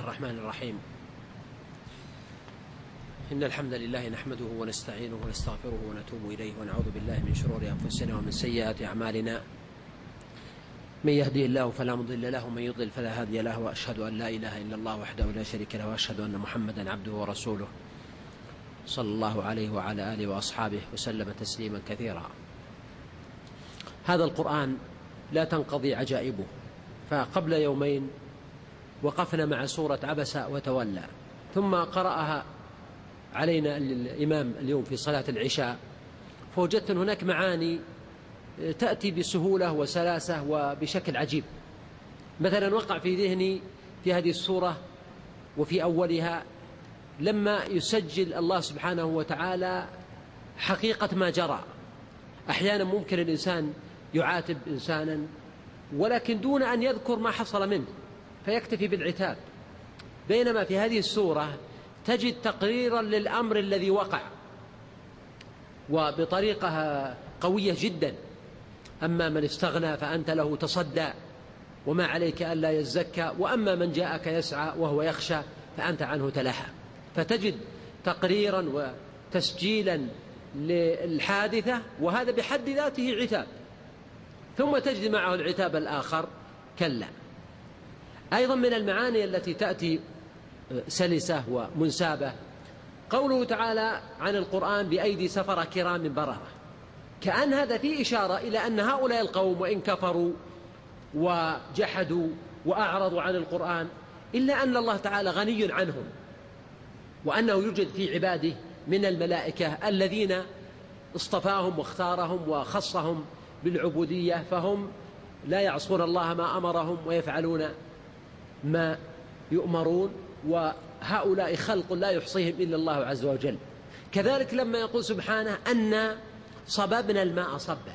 الله الرحمن الرحيم. إن الحمد لله نحمده ونستعينه ونستغفره ونتوب إليه ونعوذ بالله من شرور أنفسنا ومن سيئات أعمالنا. من يهدي الله فلا مضل له ومن يضلل فلا هادي له وأشهد أن لا إله إلا الله وحده لا شريك له وأشهد أن محمدا عبده ورسوله. صلى الله عليه وعلى آله وأصحابه وسلم تسليما كثيرا. هذا القرآن لا تنقضي عجائبه. فقبل يومين وقفنا مع سورة عبس وتولى ثم قرأها علينا الإمام اليوم في صلاة العشاء. فوجدت هناك معاني تأتي بسهولة وسلاسة وبشكل عجيب. مثلا وقع في ذهني في هذه السورة وفي أولها لما يسجل الله سبحانه وتعالى حقيقة ما جرى. أحيانا ممكن الإنسان يعاتب إنسانا ولكن دون أن يذكر ما حصل منه. فيكتفي بالعتاب. بينما في هذه السورة تجد تقريرا للأمر الذي وقع وبطريقة قوية جدا. أما من استغنى فأنت له تصدى وما عليك ألا يزكى وأما من جاءك يسعى وهو يخشى فأنت عنه تلهى فتجد تقريرا وتسجيلا للحادثة وهذا بحد ذاته عتاب. ثم تجد معه العتاب الآخر كلا. أيضا من المعاني التي تأتي سلسة ومنسابة. قوله تعالى عن القرآن بأيدي سفر كرام بررة. كأن هذا فيه إشارة إلى أن هؤلاء القوم وإن كفروا وجحدوا وأعرضوا عن القرآن إلا أن الله تعالى غني عنهم وأنه يوجد في عباده من الملائكة الذين اصطفاهم واختارهم وخصهم بالعبودية فهم لا يعصون الله ما أمرهم ويفعلون ما يؤمرون وهؤلاء خلق لا يحصيهم إلا الله عز وجل. كذلك لما يقول سبحانه أن صببنا الماء صبا.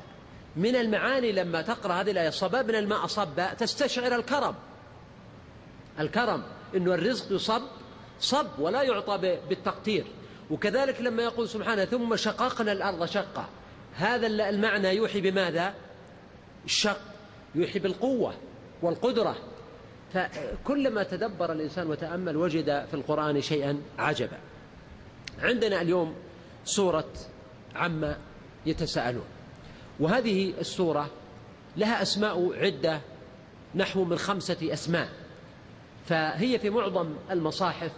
من المعاني لما تقرأ هذه الآية صببنا الماء صبا تستشعر الكرم. الكرم أنه الرزق يصب صب ولا يعطى بالتقطير وكذلك لما يقول سبحانه ثم شققنا الأرض شقا. هذا المعنى يوحي بماذا؟ الشق يوحي بالقوة والقدرة. فكلما تدبر الإنسان وتأمل وجد في القرآن شيئا عجبا. عندنا اليوم سورة عما يتساءلون. وهذه السورة لها أسماء عدة نحو من خمسة أسماء. فهي في معظم المصاحف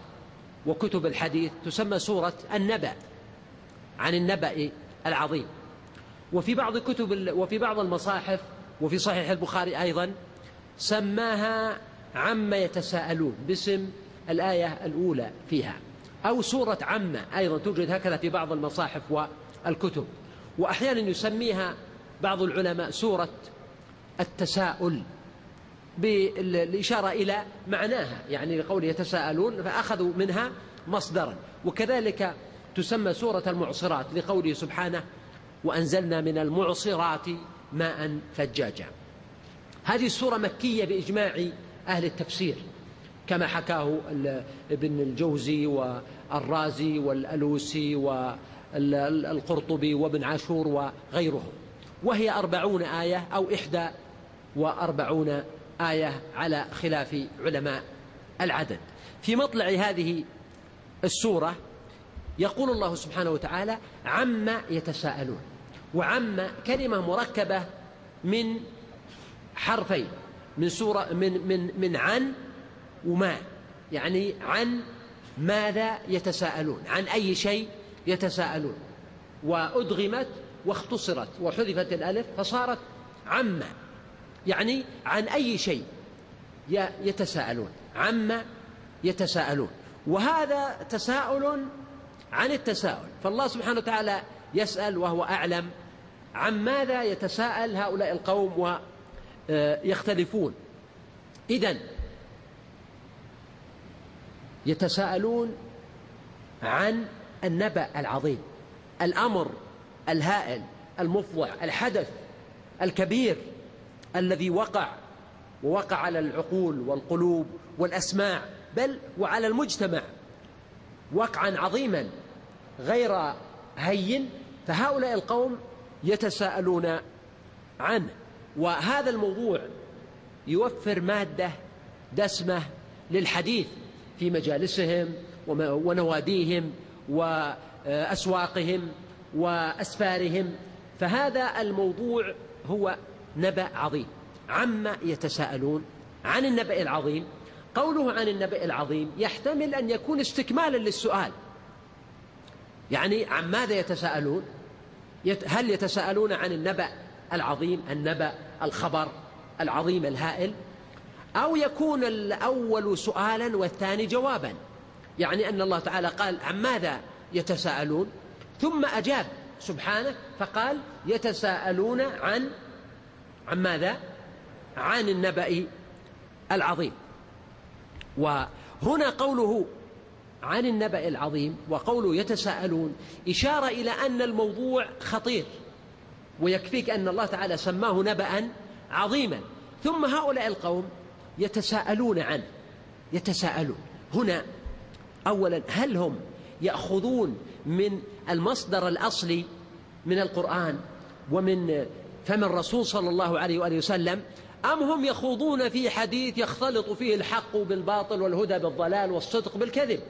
وكتب الحديث تسمى سورة النبأ عن النبأ العظيم. وفي بعض كتب وفي بعض المصاحف وفي صحيح البخاري أيضا سماها عما يتساءلون باسم الآية الأولى فيها. أو سورة عما أيضا توجد هكذا في بعض المصاحف والكتب. وأحيانا يسميها بعض العلماء سورة التساؤل بالإشارة إلى معناها يعني لقول يتساءلون فأخذوا منها مصدرا. وكذلك تسمى سورة المعصرات لقوله سبحانه وأنزلنا من المعصرات ماء فجاجا هذه السورة مكية بإجماع أهل التفسير كما حكاه ابن الجوزي والرازي والألوسي والقرطبي وابن عاشور وغيرهم. وهي أربعون آية أو إحدى وأربعون آية على خلاف علماء العدد. في مطلع هذه السورة يقول الله سبحانه وتعالى عما يتساءلون وعما كلمة مركبة من حرفين. من سورة من من من عن وما. يعني عن ماذا يتساءلون؟ عن أي شيء يتساءلون؟ وأدغمت واختصرت وحذفت الألف فصارت عما يعني عن أي شيء يتساءلون؟ عما يتساءلون. وهذا تساؤل عن التساؤل. فالله سبحانه وتعالى يسأل وهو أعلم عن ماذا يتساءل هؤلاء القوم ويختلفون إذن يتساءلون عن النبأ العظيم الأمر الهائل المفضع الحدث الكبير الذي وقع ووقع على العقول والقلوب والأسماع بل وعلى المجتمع وقعا عظيما غير هين. فهؤلاء القوم يتساءلون عنه. وهذا الموضوع يوفر مادة دسمة للحديث في مجالسهم ونواديهم وأسواقهم وأسفارهم. فهذا الموضوع هو نبأ عظيم. عما يتساءلون عن النبأ العظيم. قوله عن النبأ العظيم يحتمل أن يكون استكمالا للسؤال. يعني عن ماذا يتساءلون؟ هل يتساءلون عن النبأ العظيم؟ النبأ الخبر العظيم الهائل أو يكون الأول سؤالا والثاني جوابا. يعني أن الله تعالى قال عن ماذا يتساءلون؟ ثم أجاب سبحانه فقال يتساءلون عن عن ماذا؟ عن النبأ العظيم. وهنا قوله عن النبأ العظيم وقوله يتساءلون إشارة إلى أن الموضوع خطير. ويكفيك أن الله تعالى سماه نبأ عظيما. ثم هؤلاء القوم يتساءلون عنه يتساءلون. هنا أولا هل هم يأخذون من المصدر الأصلي من القرآن ومن فم الرسول صلى الله عليه وآله وسلم أم هم يخوضون في حديث يختلط فيه الحق بالباطل والهدى بالضلال والصدق بالكذب؟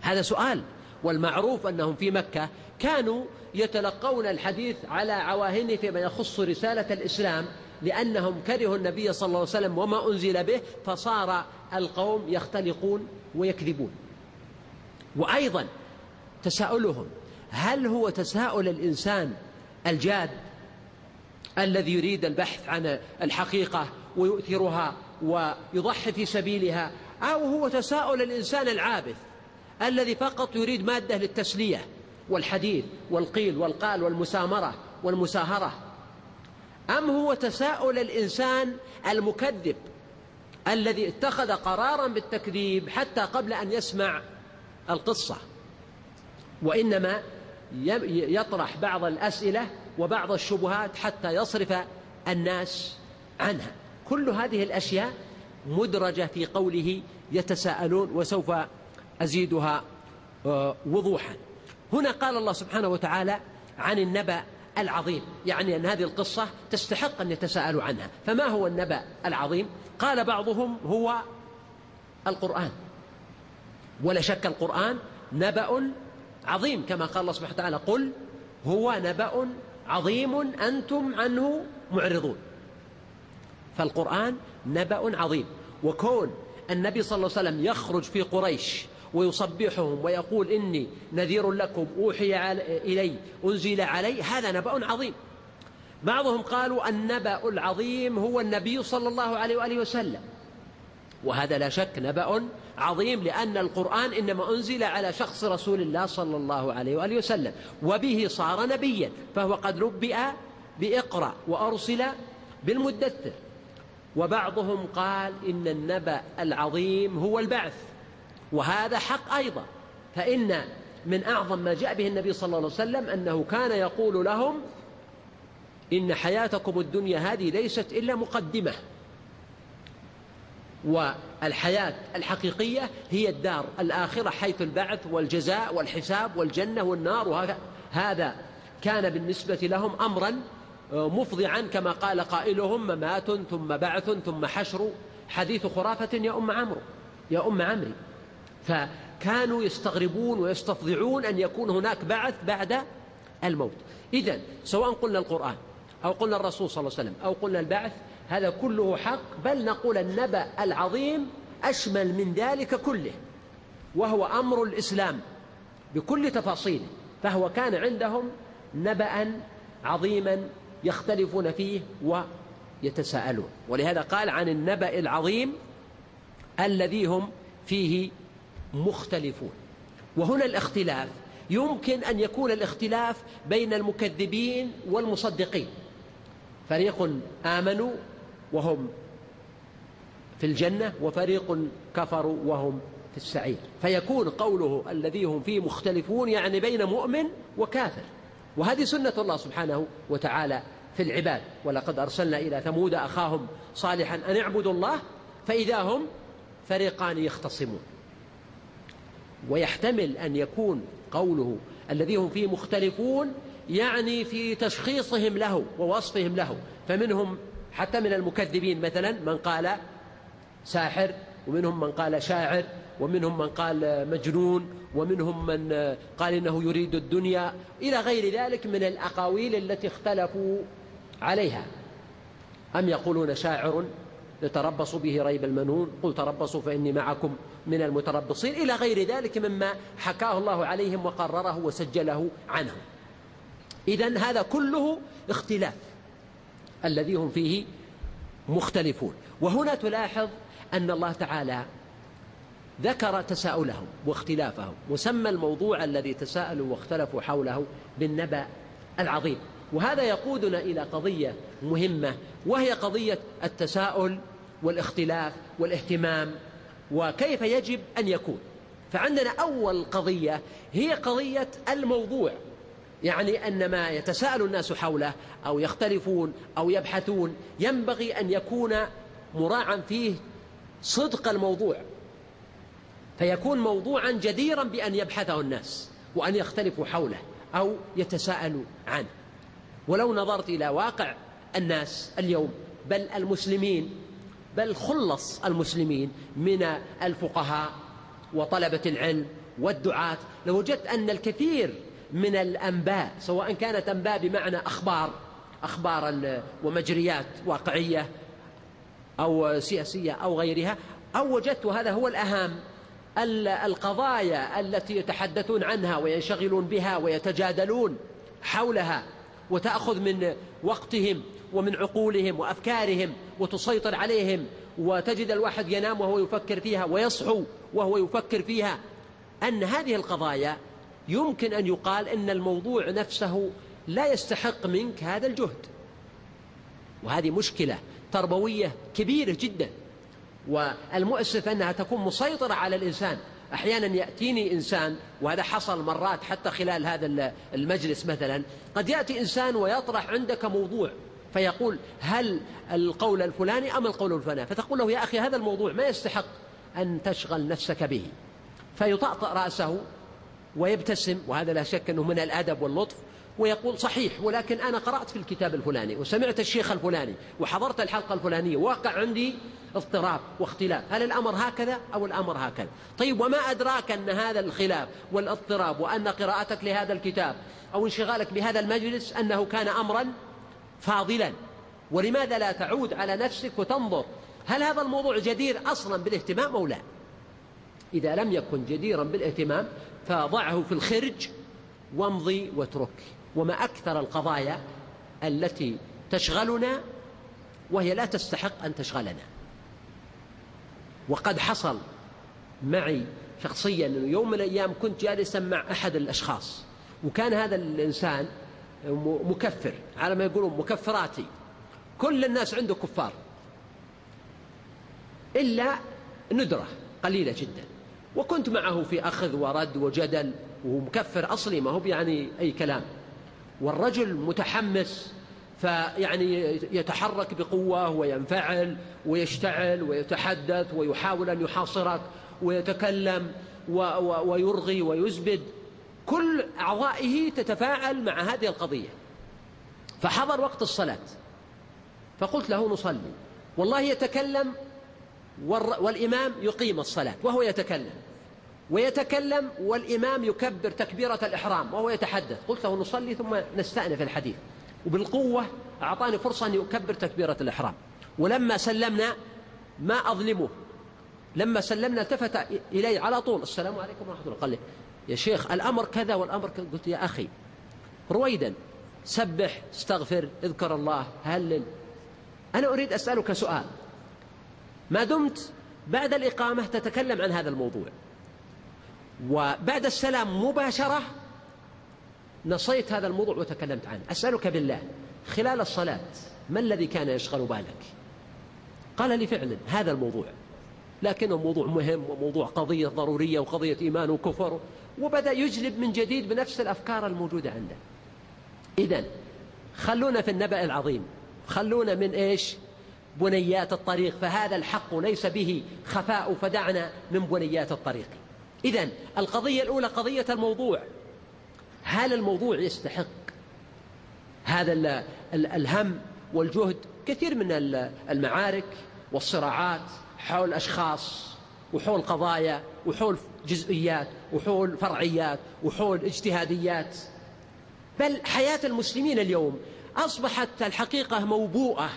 هذا سؤال. والمعروف أنهم في مكة كانوا يتلقون الحديث على عواهنه فيما يخص رسالة الإسلام لأنهم كرهوا النبي صلى الله عليه وسلم وما أنزل به فصار القوم يختلقون ويكذبون. وأيضا تساؤلهم هل هو تساؤل الإنسان الجاد الذي يريد البحث عن الحقيقة ويؤثرها ويضحي في سبيلها أو هو تساؤل الإنسان العابث؟ الذي فقط يريد مادة للتسلية والحديث والقيل والقال والمسامرة والمساهرة. أم هو تساؤل الإنسان المكذب الذي اتخذ قرارا بالتكذيب حتى قبل أن يسمع القصة؟ وإنما يطرح بعض الأسئلة وبعض الشبهات حتى يصرف الناس عنها. كل هذه الأشياء مدرجة في قوله يتساءلون وسوف أزيدها آه، وضوحا. هنا قال الله سبحانه وتعالى عن النبأ العظيم. يعني أن هذه القصة تستحق أن يتساءلوا عنها. فما هو النبأ العظيم؟ قال بعضهم هو القرآن. ولا شك القرآن نبأ عظيم كما قال الله سبحانه وتعالى قل هو نبأ عظيم أنتم عنه معرضون. فالقرآن نبأ عظيم. وكون النبي صلى الله عليه وسلم يخرج في قريش ويصبحهم ويقول إني نذير لكم أوحي إلي أنزل علي. هذا نبأ عظيم. بعضهم قالوا النبأ العظيم هو النبي صلى الله عليه وآله وسلم. وهذا لا شك نبأ عظيم لأن القرآن إنما أنزل على شخص رسول الله صلى الله عليه وآله وسلم وبه صار نبيا فهو قد نبئ بإقرأ وأرسل بالمدثر. وبعضهم قال إن النبأ العظيم هو البعث. وهذا حق أيضا فإن من أعظم ما جاء به النبي صلى الله عليه وسلم أنه كان يقول لهم إن حياتكم الدنيا هذه ليست إلا مقدمة. والحياة الحقيقية هي الدار الآخرة حيث البعث والجزاء والحساب والجنة والنار وهذا كان بالنسبة لهم أمرا آه، مفضعا كما قال قائلهم ممات ثم بعث ثم حشر. حديث خرافة يا أم عمرو يا أم عمري فكانوا يستغربون ويستفضعون أن يكون هناك بعث بعد الموت. إذا سواء قلنا القرآن أو قلنا الرسول صلى الله عليه وسلم أو قلنا البعث هذا كله حق بل نقول النبأ العظيم أشمل من ذلك كله وهو أمر الإسلام بكل تفاصيله فهو كان عندهم نبأ عظيما يختلفون فيه ويتساءلون. ولهذا قال عن النبأ العظيم الذي هم فيه مختلفون. وهنا الاختلاف. يمكن أن يكون الاختلاف بين المكذبين والمصدقين. فريق آمنوا وهم في الجنة وفريق كفروا وهم في السعير. فيكون قوله الذي هم فيه مختلفون يعني بين مؤمن وكافر. وهذه سنة الله سبحانه وتعالى في العباد. ولقد أرسلنا إلى ثمود أخاهم صالحا أن اعبدوا الله فإذا هم فريقان يختصمون. ويحتمل أن يكون قوله الذي هم فيه مختلفون يعني في تشخيصهم له ووصفهم له. فمنهم حتى من المكذبين مثلا من قال ساحر ومنهم من قال شاعر ومنهم من قال مجنون ومنهم من قال إنه يريد الدنيا إلى غير ذلك من الأقاويل التي اختلفوا عليها. أم يقولون شاعر؟ يتربص به ريب المنون. قل تربصوا فإني معكم من المتربصين. إلى غير ذلك مما حكاه الله عليهم وقرره وسجله عنهم. اذا هذا كله اختلاف الذي هم فيه مختلفون. وهنا تلاحظ أن الله تعالى ذكر تساؤلهم واختلافهم وسمى الموضوع الذي تساءلوا واختلفوا حوله بالنبأ العظيم. وهذا يقودنا إلى قضية مهمة وهي قضية التساؤل والاختلاف والاهتمام وكيف يجب أن يكون. فعندنا أول قضية هي قضية الموضوع يعني أن ما يتساءل الناس حوله أو يختلفون أو يبحثون ينبغي أن يكون مراعا فيه صدق الموضوع فيكون موضوعا جديرا بأن يبحثه الناس وأن يختلفوا حوله أو يتساءلوا عنه. ولو نظرت إلى واقع الناس اليوم بل المسلمين بل خلص المسلمين من الفقهاء وطلبة العلم والدعاة. لوجدت أن الكثير من الأنباء سواء كانت أنباء بمعنى أخبار أخبار ومجريات واقعية أو سياسية أو غيرها أو وجدت هذا هو الأهم القضايا التي يتحدثون عنها وينشغلون بها ويتجادلون حولها وتأخذ من وقتهم ومن عقولهم وأفكارهم وتسيطر عليهم وتجد الواحد ينام وهو يفكر فيها ويصحو وهو يفكر فيها. أن هذه القضايا يمكن أن يقال أن الموضوع نفسه لا يستحق منك هذا الجهد. وهذه مشكلة تربوية كبيرة جدا. والمؤسف أنها تكون مسيطرة على الإنسان. أحيانا يأتيني إنسان وهذا حصل مرات حتى خلال هذا المجلس مثلا قد يأتي إنسان ويطرح عندك موضوع. فيقول هل القول الفلاني أم القول الفلاني؟ فتقول له يا أخي هذا الموضوع ما يستحق أن تشغل نفسك به. فيطأطأ رأسه ويبتسم وهذا لا شك أنه من الأدب واللطف ويقول صحيح ولكن أنا قرأت في الكتاب الفلاني وسمعت الشيخ الفلاني وحضرت الحلقة الفلانية وقع عندي اضطراب واختلاف هل الأمر هكذا أو الأمر هكذا؟ طيب وما أدراك أن هذا الخلاف والاضطراب وأن قراءتك لهذا الكتاب أو انشغالك بهذا المجلس أنه كان أمرا فاضلا. ولماذا لا تعود على نفسك وتنظر؟ هل هذا الموضوع جدير أصلا بالاهتمام أو لا؟ إذا لم يكن جديرا بالاهتمام فضعه في الخرج وامضي واترك. وما أكثر القضايا التي تشغلنا وهي لا تستحق أن تشغلنا. وقد حصل معي شخصيا أنه يوم من الأيام كنت جالسا مع أحد الأشخاص وكان هذا الإنسان مكفر. على ما يقولون مكفراتي. كل الناس عنده كفار. إلا ندرة قليلة جدا. وكنت معه في أخذ ورد وجدل وهو مكفر أصلي ما هو يعني أي كلام. والرجل متحمس فيعني يتحرك بقوة وينفعل ويشتعل ويتحدث ويحاول أن يحاصرك ويتكلم ويرغي ويزبد. كل أعضائه تتفاعل مع هذه القضية. فحضر وقت الصلاة. فقلت له نصلي. والله يتكلم والإمام يقيم الصلاة وهو يتكلم. ويتكلم والإمام يكبر تكبيرة الإحرام وهو يتحدث. قلت له نصلي ثم نستأنف الحديث. وبالقوة أعطاني فرصة أن يكبر تكبيرة الإحرام. ولما سلمنا ما أظلمه. لما سلمنا التفت إلي على طول. السلام عليكم ورحمة الله. قال لي يا شيخ الأمر كذا والأمر كذا. قلت يا أخي رويدا سبح استغفر اذكر الله هلل. أنا أريد أسألك سؤال. ما دمت بعد الإقامة تتكلم عن هذا الموضوع؟ وبعد السلام مباشرة نصيت هذا الموضوع وتكلمت عنه. أسألك بالله خلال الصلاة ما الذي كان يشغل بالك؟ قال لي فعلا هذا الموضوع. لكنه موضوع مهم وموضوع قضية ضرورية وقضية إيمان وكفر وبدأ يجلب من جديد بنفس الأفكار الموجودة عنده. إذا خلونا في النبأ العظيم. خلونا من إيش؟ بنيات الطريق. فهذا الحق ليس به خفاء فدعنا من بنيات الطريق. إذا القضية الأولى قضية الموضوع. هل الموضوع يستحق هذا الهم والجهد؟ كثير من المعارك والصراعات حول أشخاص وحول قضايا وحول جزئيات وحول فرعيات وحول اجتهاديات. بل حياة المسلمين اليوم أصبحت الحقيقة موبوءة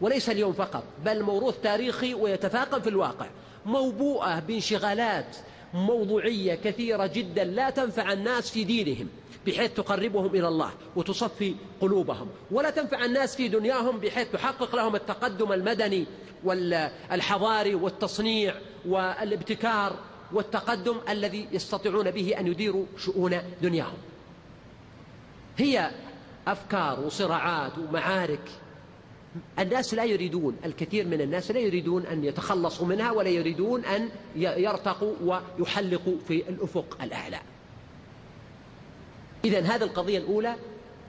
وليس اليوم فقط بل موروث تاريخي ويتفاقم في الواقع. موبوءة بانشغالات موضوعية كثيرة جدا لا تنفع الناس في دينهم بحيث تقربهم إلى الله وتصفي قلوبهم. ولا تنفع الناس في دنياهم بحيث تحقق لهم التقدم المدني والحضاري والتصنيع والابتكار والتقدم الذي يستطيعون به أن يديروا شؤون دنياهم. هي أفكار وصراعات ومعارك الناس لا يريدون الكثير من الناس لا يريدون أن يتخلصوا منها ولا يريدون أن يرتقوا ويحلقوا في الأفق الأعلى. إذا هذه القضية الأولى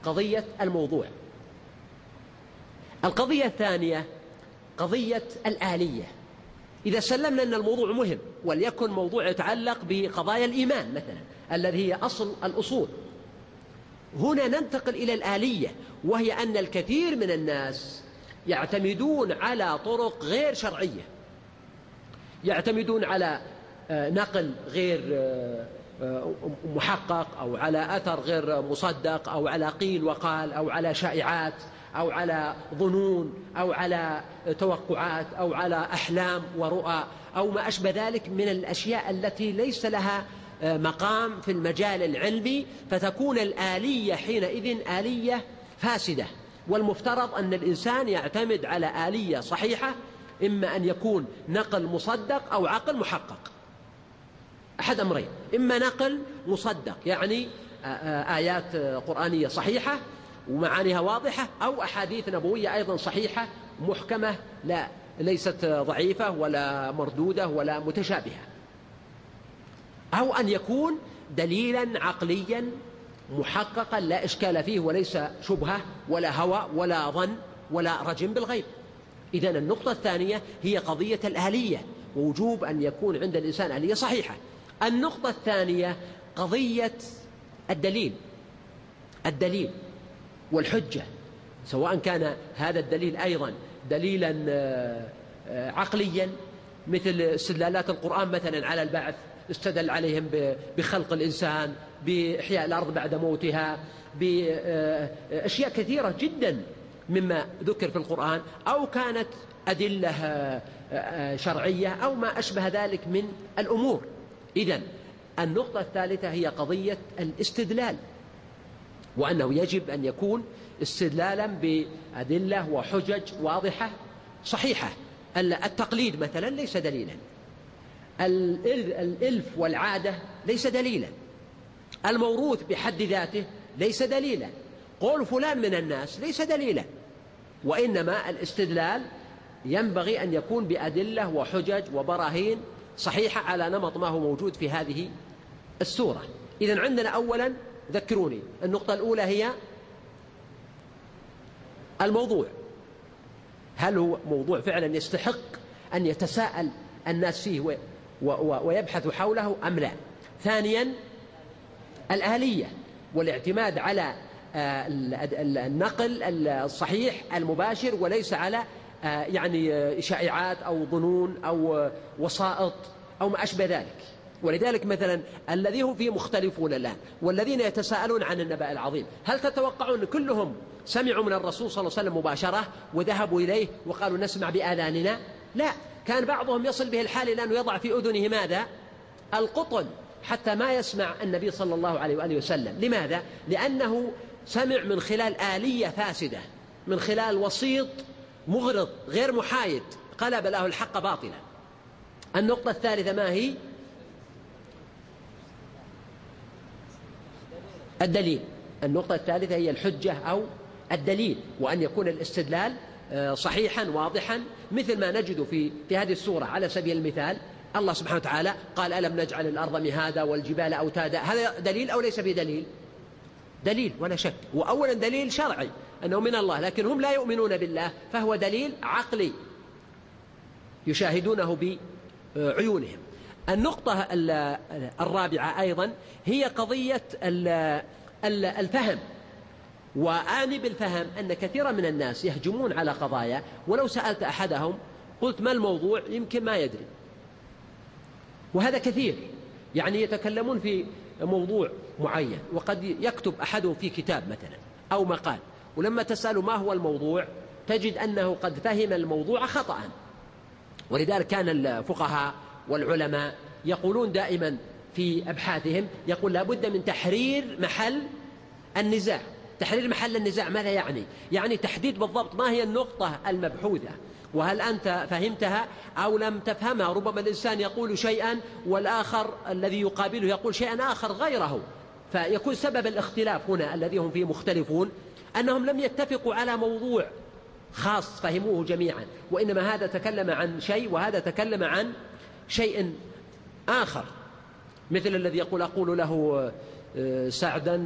قضية الموضوع. القضية الثانية قضية الآلية. إذا سلمنا أن الموضوع مهم وليكن موضوع يتعلق بقضايا الإيمان مثلا الذي هي أصل الأصول. هنا ننتقل إلى الآلية وهي أن الكثير من الناس يعتمدون على طرق غير شرعية. يعتمدون على آه، نقل غير آه، آه، محقق أو على أثر غير مصدق أو على قيل وقال أو على شائعات. أو على ظنون أو على توقعات أو على أحلام ورؤى أو ما أشبه ذلك من الأشياء التي ليس لها مقام في المجال العلمي فتكون الآلية حينئذ آلية فاسدة. والمفترض أن الإنسان يعتمد على آلية صحيحة إما أن يكون نقل مصدق أو عقل محقق. أحد أمرين إما نقل مصدق يعني آيات قرآنية صحيحة ومعانيها واضحة أو أحاديث نبوية أيضا صحيحة محكمة لا ليست ضعيفة ولا مردودة ولا متشابهة. أو أن يكون دليلا عقليا محققا لا إشكال فيه وليس شبهة ولا هوى ولا ظن ولا رجم بالغيب. إذا النقطة الثانية هي قضية الآلية ووجوب أن يكون عند الإنسان آلية صحيحة. النقطة الثانية قضية الدليل. الدليل. والحجة سواء كان هذا الدليل أيضا دليلا آه، آه، عقليا مثل استدلالات القرآن مثلا على البعث استدل عليهم بخلق الإنسان بإحياء الأرض بعد موتها بأشياء كثيرة جدا مما ذكر في القرآن أو كانت أدلة آه، آه، شرعية أو ما أشبه ذلك من الأمور. إذا النقطة الثالثة هي قضية الاستدلال. وأنه يجب أن يكون استدلالا بأدلة وحجج واضحة صحيحة. التقليد مثلا ليس دليلا. الإلف والعادة ليس دليلا. الموروث بحد ذاته ليس دليلا. قول فلان من الناس ليس دليلا. وإنما الاستدلال ينبغي أن يكون بأدلة وحجج وبراهين صحيحة على نمط ما هو موجود في هذه السورة. إذا عندنا أولا ذكروني. النقطة الأولى هي الموضوع. هل هو موضوع فعلا يستحق أن يتساءل الناس فيه ويبحث حوله أم لا؟ ثانيا الآلية والاعتماد على آه، النقل الصحيح المباشر وليس على آه، يعني آه، شائعات أو ظنون أو وسائط أو ما أشبه ذلك. ولذلك مثلا الذي هم فيه مختلفون الآن والذين يتساءلون عن النبأ العظيم هل تتوقعون كلهم سمعوا من الرسول صلى الله عليه وسلم مباشرة وذهبوا إليه وقالوا نسمع بآذاننا؟ لا كان بعضهم يصل به الحال إلى أنه يضع في أذنه ماذا؟ القطن حتى ما يسمع النبي صلى الله عليه وآله وسلم. لماذا؟ لأنه سمع من خلال آلية فاسدة من خلال وسيط مغرض غير محايد. قلب له الحق باطلا. النقطة الثالثة ما هي؟ الدليل. النقطة الثالثة هي الحجة أو الدليل وأن يكون الاستدلال آه، صحيحا واضحا مثل ما نجد في في هذه السورة. على سبيل المثال الله سبحانه وتعالى قال ألم نجعل الأرض مهادا والجبال أوتادا؟ هذا دليل أو ليس بدليل؟ دليل ولا شك. وأولا دليل شرعي أنه من الله لكن هم لا يؤمنون بالله فهو دليل عقلي يشاهدونه بعيونهم. النقطة الرابعة أيضا هي قضية الفهم. وآني بالفهم أن كثيرا من الناس يهجمون على قضايا ولو سألت أحدهم قلت ما الموضوع؟ يمكن ما يدري. وهذا كثير. يعني يتكلمون في موضوع معين وقد يكتب أحدهم في كتاب مثلا أو مقال ولما تسأله ما هو الموضوع تجد أنه قد فهم الموضوع خطأ. ولذلك كان الفقهاء والعلماء يقولون دائما في أبحاثهم يقول لابد من تحرير محل النزاع. تحرير محل النزاع ماذا يعني؟ يعني تحديد بالضبط ما هي النقطة المبحوثة. وهل أنت فهمتها أو لم تفهمها؟ ربما الإنسان يقول شيئا والآخر الذي يقابله يقول شيئا آخر غيره. فيكون سبب الاختلاف هنا الذي هم فيه مختلفون أنهم لم يتفقوا على موضوع خاص فهموه جميعا. وإنما هذا تكلم عن شيء وهذا تكلم عن شيء آخر مثل الذي يقول أقول له آه، سعدا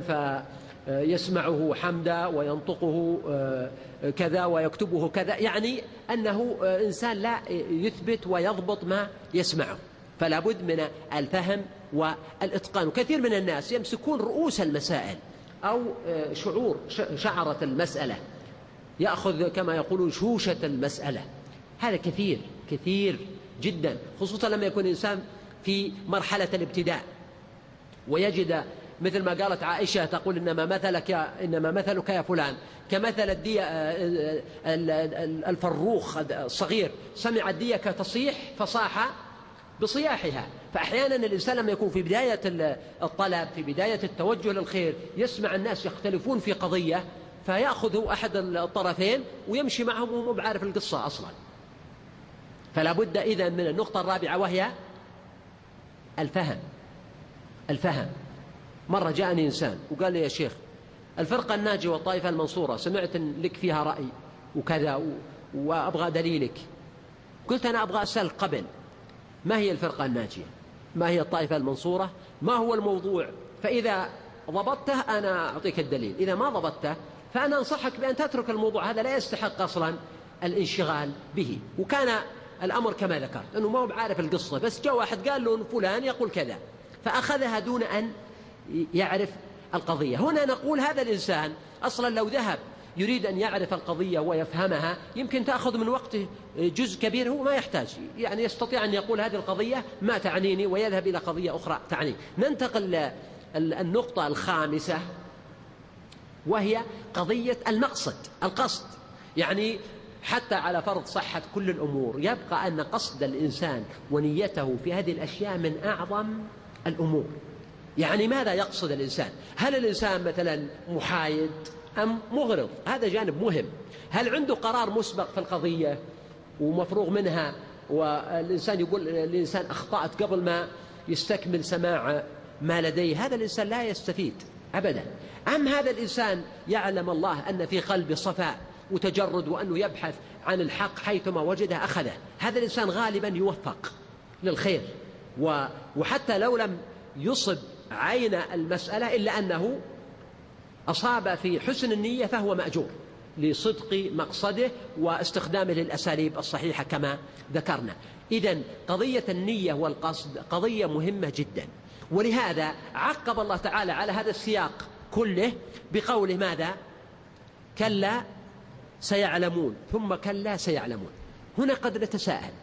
فيسمعه حمدا وينطقه آه، كذا ويكتبه كذا يعني أنه آه، إنسان لا يثبت ويضبط ما يسمعه فلا بد من الفهم والإتقان. وكثير من الناس يمسكون رؤوس المسائل أو شعور شعرة المسألة يأخذ كما يقولون شوشة المسألة. هذا كثير كثير. جدا خصوصا لما يكون الإنسان في مرحلة الابتداء. ويجد مثل ما قالت عائشة تقول إنما مثلك يا إنما مثلك يا فلان. كمثل الدية الفروخ الصغير. سمع الدية تصيح فصاح بصياحها. فأحيانا الإنسان لما يكون في بداية الطلب في بداية التوجه للخير يسمع الناس يختلفون في قضية فيأخذ أحد الطرفين ويمشي معهم وهو بعارف القصة أصلا. فلا بد إذا من النقطة الرابعة وهي الفهم. الفهم. مرة جاءني إنسان وقال لي يا شيخ الفرقة الناجية والطائفة المنصورة سمعت لك فيها رأي وكذا وأبغى دليلك. قلت أنا أبغى أسأل قبل ما هي الفرقة الناجية؟ ما هي الطائفة المنصورة؟ ما هو الموضوع؟ فإذا ضبطته أنا أعطيك الدليل. إذا ما ضبطته فأنا أنصحك بأن تترك الموضوع هذا لا يستحق أصلا الانشغال به. وكان الأمر كما ذكرت أنه ما هو بعارف القصة بس جاء واحد قال له فلان يقول كذا فأخذها دون أن يعرف القضية. هنا نقول هذا الإنسان أصلا لو ذهب يريد أن يعرف القضية ويفهمها يمكن تأخذ من وقته جزء كبير هو ما يحتاج يعني يستطيع أن يقول هذه القضية ما تعنيني ويذهب إلى قضية أخرى تعنيه. ننتقل النقطة الخامسة وهي قضية المقصد القصد. يعني حتى على فرض صحة كل الأمور يبقى أن قصد الإنسان ونيته في هذه الأشياء من أعظم الأمور. يعني ماذا يقصد الإنسان؟ هل الإنسان مثلا محايد أم مغرض؟ هذا جانب مهم. هل عنده قرار مسبق في القضية ومفروغ منها والإنسان يقول الإنسان أخطأت قبل ما يستكمل سماع ما لديه؟ هذا الإنسان لا يستفيد أبدا. أم هذا الإنسان يعلم الله أن في قلبه صفاء وتجرد وأنه يبحث عن الحق حيثما وجده أخذه. هذا الإنسان غالبا يوفق للخير. وحتى لو لم يصب عين المسألة إلا أنه أصاب في حسن النية فهو مأجور لصدق مقصده واستخدامه للأساليب الصحيحة كما ذكرنا. إذا قضية النية والقصد قضية مهمة جدا. ولهذا عقب الله تعالى على هذا السياق كله بقوله ماذا؟ كلا سيعلمون ثم كلا سيعلمون. هنا قد نتساءل.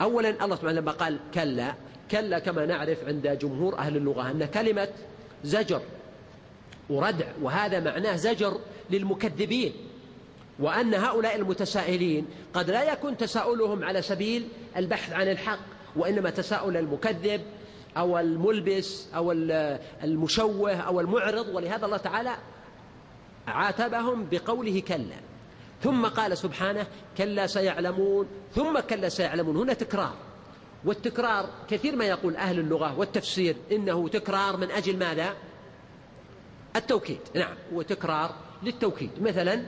أولا الله سبحانه لما قال كلا كلا كما نعرف عند جمهور أهل اللغة أن كلمة زجر وردع وهذا معناه زجر للمكذبين. وأن هؤلاء المتسائلين قد لا يكون تساؤلهم على سبيل البحث عن الحق وإنما تساؤل المكذب أو الملبس أو المشوه أو المعرض. ولهذا الله تعالى عاتبهم بقوله كلا. ثم قال سبحانه كلا سيعلمون ثم كلا سيعلمون. هنا تكرار. والتكرار كثير ما يقول أهل اللغة والتفسير إنه تكرار من أجل ماذا؟ التوكيد. نعم هو تكرار للتوكيد. مثلا آه،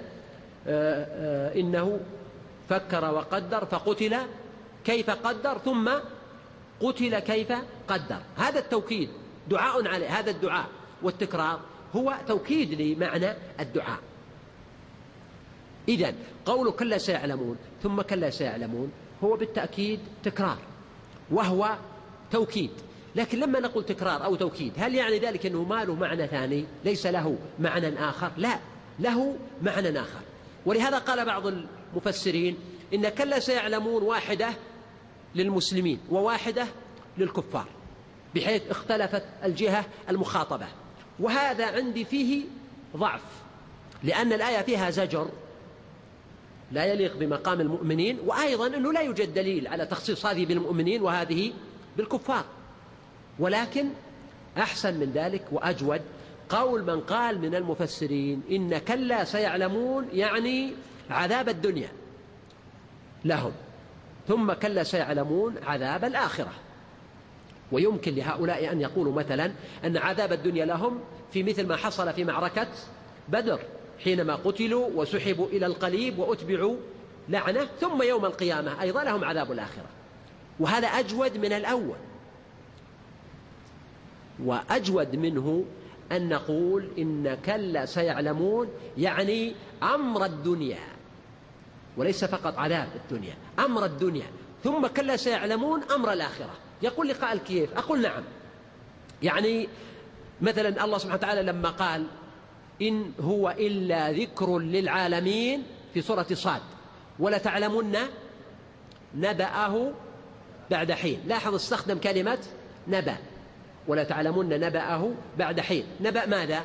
آه، إنه فكر وقدر فقتل كيف قدر ثم قتل كيف قدر. هذا التوكيد دعاء عليه هذا الدعاء. والتكرار هو توكيد لمعنى الدعاء. إذا قول كلا سيعلمون ثم كلا سيعلمون هو بالتأكيد تكرار وهو توكيد. لكن لما نقول تكرار أو توكيد هل يعني ذلك أنه ما له معنى ثاني؟ ليس له معنى آخر؟ لا له معنى آخر. ولهذا قال بعض المفسرين إن كلا سيعلمون واحدة للمسلمين وواحدة للكفار بحيث اختلفت الجهة المخاطبة. وهذا عندي فيه ضعف لأن الآية فيها زجر لا يليق بمقام المؤمنين وأيضا أنه لا يوجد دليل على تخصيص هذه بالمؤمنين وهذه بالكفار. ولكن أحسن من ذلك وأجود قول من قال من المفسرين إن كلا سيعلمون يعني عذاب الدنيا لهم ثم كلا سيعلمون عذاب الآخرة. ويمكن لهؤلاء أن يقولوا مثلا أن عذاب الدنيا لهم في مثل ما حصل في معركة بدر. حينما قتلوا وسحبوا إلى القليب وأتبعوا لعنة ثم يوم القيامة أيضا لهم عذاب الآخرة. وهذا أجود من الأول. وأجود منه أن نقول إن كلا سيعلمون يعني أمر الدنيا وليس فقط عذاب الدنيا أمر الدنيا. ثم كلا سيعلمون أمر الآخرة. يقول لي قائل كيف أقول نعم. يعني مثلا الله سبحانه وتعالى لما قال إن هو إلا ذكر للعالمين في سورة صاد. ولتعلمن نبأه بعد حين. لاحظ استخدم كلمة نبأ. ولتعلمن نبأه بعد حين. نبأ ماذا؟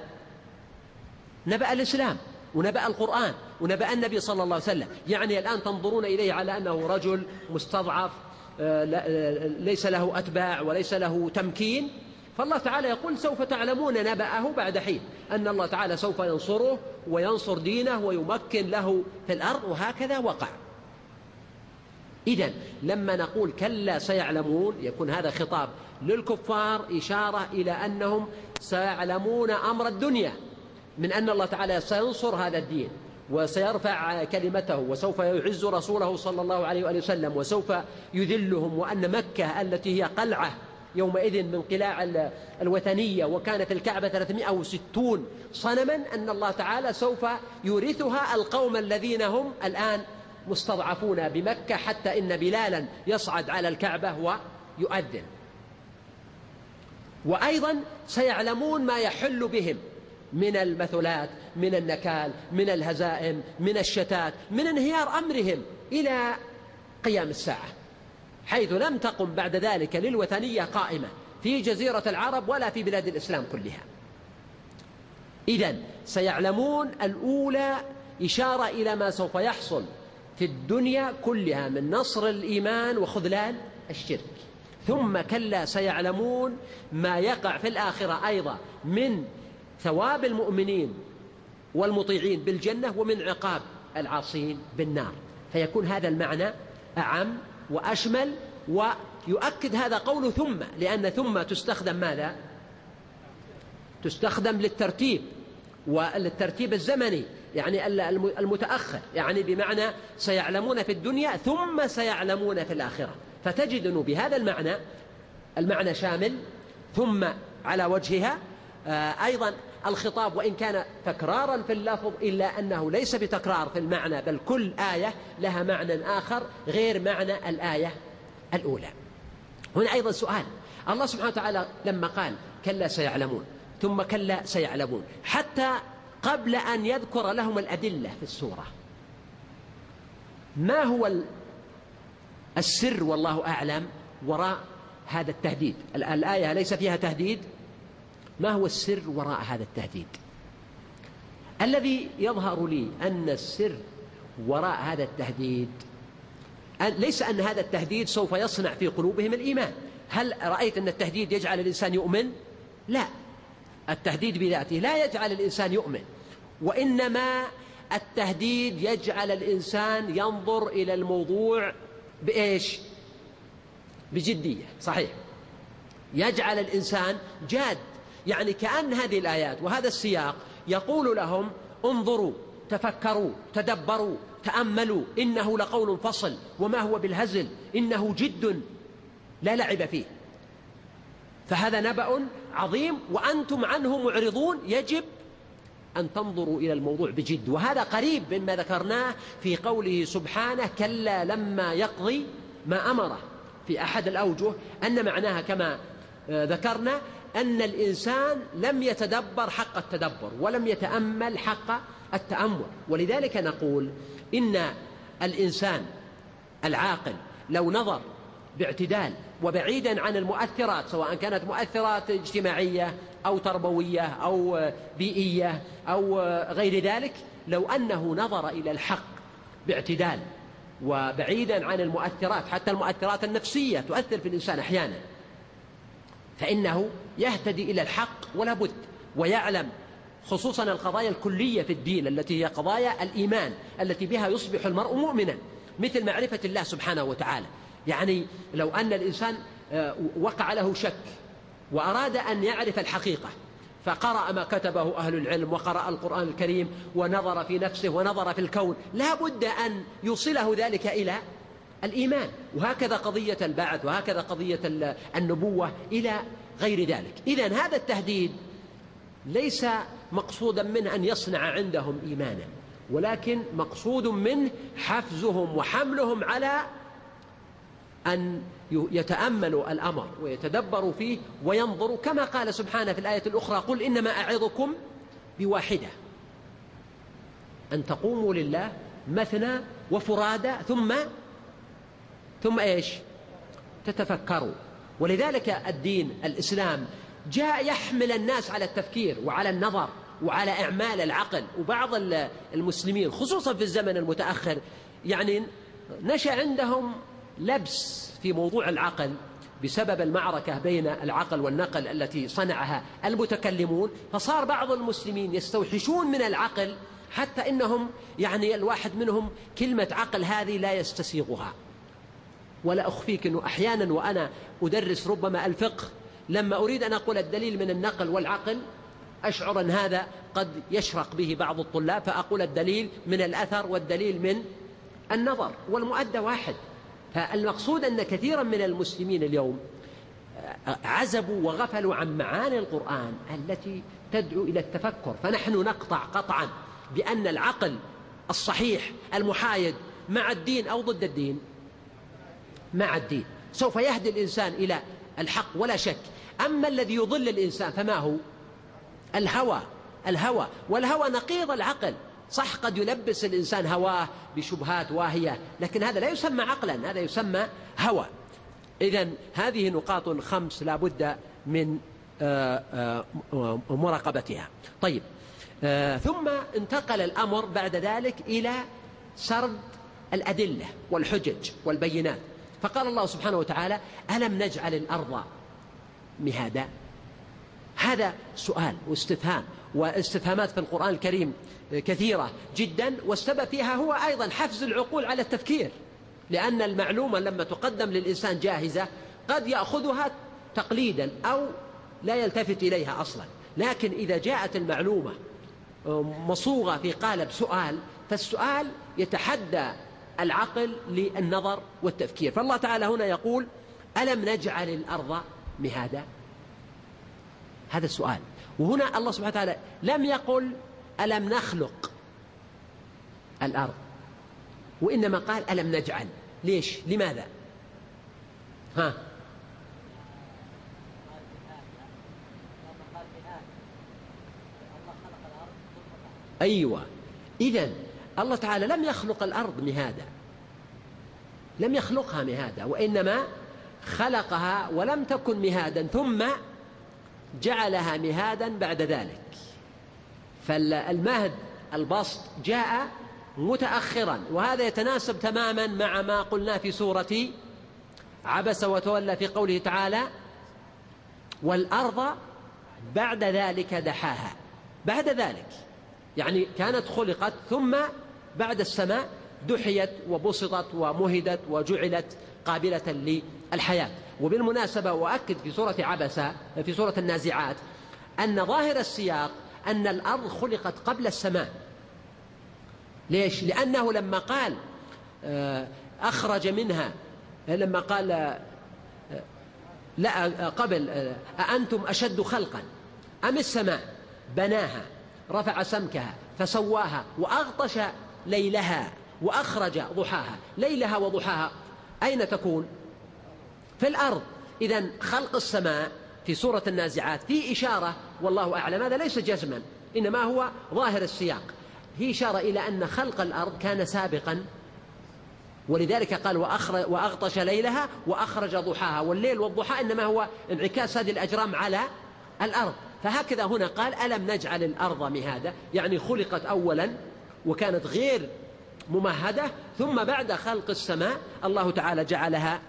نبأ الإسلام ونبأ القرآن ونبأ النبي صلى الله عليه وسلم. يعني الآن تنظرون إليه على أنه رجل مستضعف آه، آه، ليس له أتباع وليس له تمكين. فالله تعالى يقول سوف تعلمون نبأه بعد حين. أن الله تعالى سوف ينصره وينصر دينه ويمكن له في الأرض وهكذا وقع. إذا لما نقول كلا سيعلمون يكون هذا خطاب للكفار إشارة إلى أنهم سيعلمون أمر الدنيا من أن الله تعالى سينصر هذا الدين وسيرفع كلمته وسوف يعز رسوله صلى الله عليه وآله وسلم وسوف يذلهم وأن مكة التي هي قلعة يومئذ من قلاع الوثنية وكانت الكعبة 360 صنما أن الله تعالى سوف يورثها القوم الذين هم الآن مستضعفون بمكة حتى إن بلالا يصعد على الكعبة ويؤذن. وأيضا سيعلمون ما يحل بهم من المثلات من النكال من الهزائم من الشتات من انهيار أمرهم إلى قيام الساعة. حيث لم تقم بعد ذلك للوثنية قائمة في جزيرة العرب ولا في بلاد الإسلام كلها. إذا سيعلمون الأولى إشارة إلى ما سوف يحصل في الدنيا كلها من نصر الإيمان وخذلان الشرك. ثم كلا سيعلمون ما يقع في الآخرة أيضا من ثواب المؤمنين والمطيعين بالجنة ومن عقاب العاصين بالنار. فيكون هذا المعنى أعم وأشمل ويؤكد هذا قول ثم لأن ثم تستخدم ماذا؟ تستخدم للترتيب والترتيب الزمني يعني المتأخر يعني بمعنى سيعلمون في الدنيا ثم سيعلمون في الآخرة فتجد أنه بهذا المعنى المعنى شامل ثم على وجهها آه، أيضا الخطاب وإن كان تكرارا في اللفظ إلا أنه ليس بتكرار في المعنى بل كل آية لها معنى آخر غير معنى الآية الأولى. هنا أيضا سؤال. الله سبحانه وتعالى لما قال كلا سيعلمون ثم كلا سيعلمون حتى قبل أن يذكر لهم الأدلة في السورة. ما هو السر والله أعلم وراء هذا التهديد؟ الآية ليس فيها تهديد ما هو السر وراء هذا التهديد؟ الذي يظهر لي أن السر وراء هذا التهديد ليس أن هذا التهديد سوف يصنع في قلوبهم الإيمان. هل رأيت أن التهديد يجعل الإنسان يؤمن؟ لا. التهديد بذاته لا يجعل الإنسان يؤمن وإنما التهديد يجعل الإنسان ينظر إلى الموضوع بإيش؟ بجدية. صحيح. يجعل الإنسان جاد. يعني كأن هذه الآيات وهذا السياق يقول لهم انظروا تفكروا تدبروا تأملوا إنه لقول فصل وما هو بالهزل إنه جد لا لعب فيه. فهذا نبأ عظيم وأنتم عنه معرضون يجب أن تنظروا إلى الموضوع بجد. وهذا قريب مما ذكرناه في قوله سبحانه كلا لما يقضي ما أمره. في أحد الأوجه أن معناها كما آه، ذكرنا أن الإنسان لم يتدبر حق التدبر ولم يتأمل حق التأمل. ولذلك نقول إن الإنسان العاقل لو نظر باعتدال وبعيدا عن المؤثرات سواء كانت مؤثرات اجتماعية أو تربوية أو بيئية أو غير ذلك لو أنه نظر إلى الحق باعتدال وبعيدا عن المؤثرات حتى المؤثرات النفسية تؤثر في الإنسان أحيانا فإنه يهتدي إلى الحق ولا بد ويعلم خصوصا القضايا الكلية في الدين التي هي قضايا الإيمان التي بها يصبح المرء مؤمنا مثل معرفة الله سبحانه وتعالى. يعني لو أن الإنسان آه، وقع له شك وأراد أن يعرف الحقيقة فقرأ ما كتبه أهل العلم وقرأ القرآن الكريم ونظر في نفسه ونظر في الكون لا بد أن يوصله ذلك إلى الإيمان وهكذا قضية البعث وهكذا قضية النبوة إلى غير ذلك. إذا هذا التهديد ليس مقصودا منه أن يصنع عندهم إيمانا ولكن مقصود منه حفزهم وحملهم على أن يتأملوا الأمر ويتدبروا فيه وينظروا. كما قال سبحانه في الآية الأخرى قل إنما أعظكم بواحدة أن تقوموا لله مثنى وفرادى ثم ثم إيش؟ تتفكروا. ولذلك الدين الإسلام جاء يحمل الناس على التفكير وعلى النظر وعلى إعمال العقل. وبعض المسلمين خصوصا في الزمن المتأخر يعني نشأ عندهم لبس في موضوع العقل بسبب المعركة بين العقل والنقل التي صنعها المتكلمون. فصار بعض المسلمين يستوحشون من العقل حتى إنهم يعني الواحد منهم كلمة عقل هذه لا يستسيغها. ولا أخفيك أنه أحيانا وأنا أدرس ربما الفقه لما أريد أن أقول الدليل من النقل والعقل أشعر أن هذا قد يشرق به بعض الطلاب فأقول الدليل من الأثر والدليل من النظر والمؤدى واحد. فالمقصود أن كثيرا من المسلمين اليوم عزبوا وغفلوا عن معاني القرآن التي تدعو إلى التفكر. فنحن نقطع قطعا بأن العقل الصحيح المحايد مع الدين أو ضد الدين مع الدين. سوف يهدي الإنسان إلى الحق ولا شك. أما الذي يضل الإنسان فما هو؟ الهوى. الهوى. والهوى نقيض العقل. صح قد يلبس الإنسان هواه بشبهات واهية لكن هذا لا يسمى عقلا هذا يسمى هوى. إذا هذه نقاط خمس لا بد من آه، آه، مراقبتها. طيب آه، ثم انتقل الأمر بعد ذلك إلى سرد الأدلة والحجج والبينات. فقال الله سبحانه وتعالى ألم نجعل الأرض مهادا؟ هذا سؤال واستفهام واستفهامات في القرآن الكريم كثيرة جدا والسبب فيها هو أيضا حفز العقول على التفكير لأن المعلومة لما تقدم للإنسان جاهزة قد يأخذها تقليدا أو لا يلتفت إليها أصلا. لكن إذا جاءت المعلومة مصوغة في قالب سؤال فالسؤال يتحدى العقل للنظر والتفكير. فالله تعالى هنا يقول ألم نجعل الأرض مهادا؟ هذا السؤال. وهنا الله سبحانه وتعالى لم يقل ألم نخلق الأرض؟ وإنما قال ألم نجعل. ليش؟ لماذا؟ ها؟ أيوة. إذا الله تعالى لم يخلق الأرض مهادا. لم يخلقها مهادا وإنما خلقها ولم تكن مهادا ثم جعلها مهادا بعد ذلك. فالمهد البسط جاء متأخرا وهذا يتناسب تماما مع ما قلنا في سورة عبس وتولى في قوله تعالى والأرض بعد ذلك دحاها. بعد ذلك يعني كانت خلقت ثم بعد السماء دحيت وبسطت ومهدت وجعلت قابلة للحياة. وبالمناسبة وأكد في سورة عبسة في سورة النازعات أن ظاهر السياق أن الأرض خلقت قبل السماء. ليش؟ لأنه لما قال آه، أخرج منها لما قال آه، لا قبل أأنتم أشد خلقا؟ أم السماء؟ بناها رفع سمكها فسواها وأغطش ليلها وأخرج ضحاها. ليلها وضحاها أين تكون؟ في الأرض. إذا خلق السماء في سورة النازعات في إشارة والله أعلم. هذا ليس جزما إنما هو ظاهر السياق. في إشارة إلى أن خلق الأرض كان سابقا. ولذلك قال وأغطش ليلها وأخرج ضحاها. والليل والضحى إنما هو انعكاس هذه الأجرام على الأرض. فهكذا هنا قال ألم نجعل الأرض مهادا؟ يعني خلقت أولا وكانت غير ممهدة ثم بعد خلق السماء الله تعالى جعلها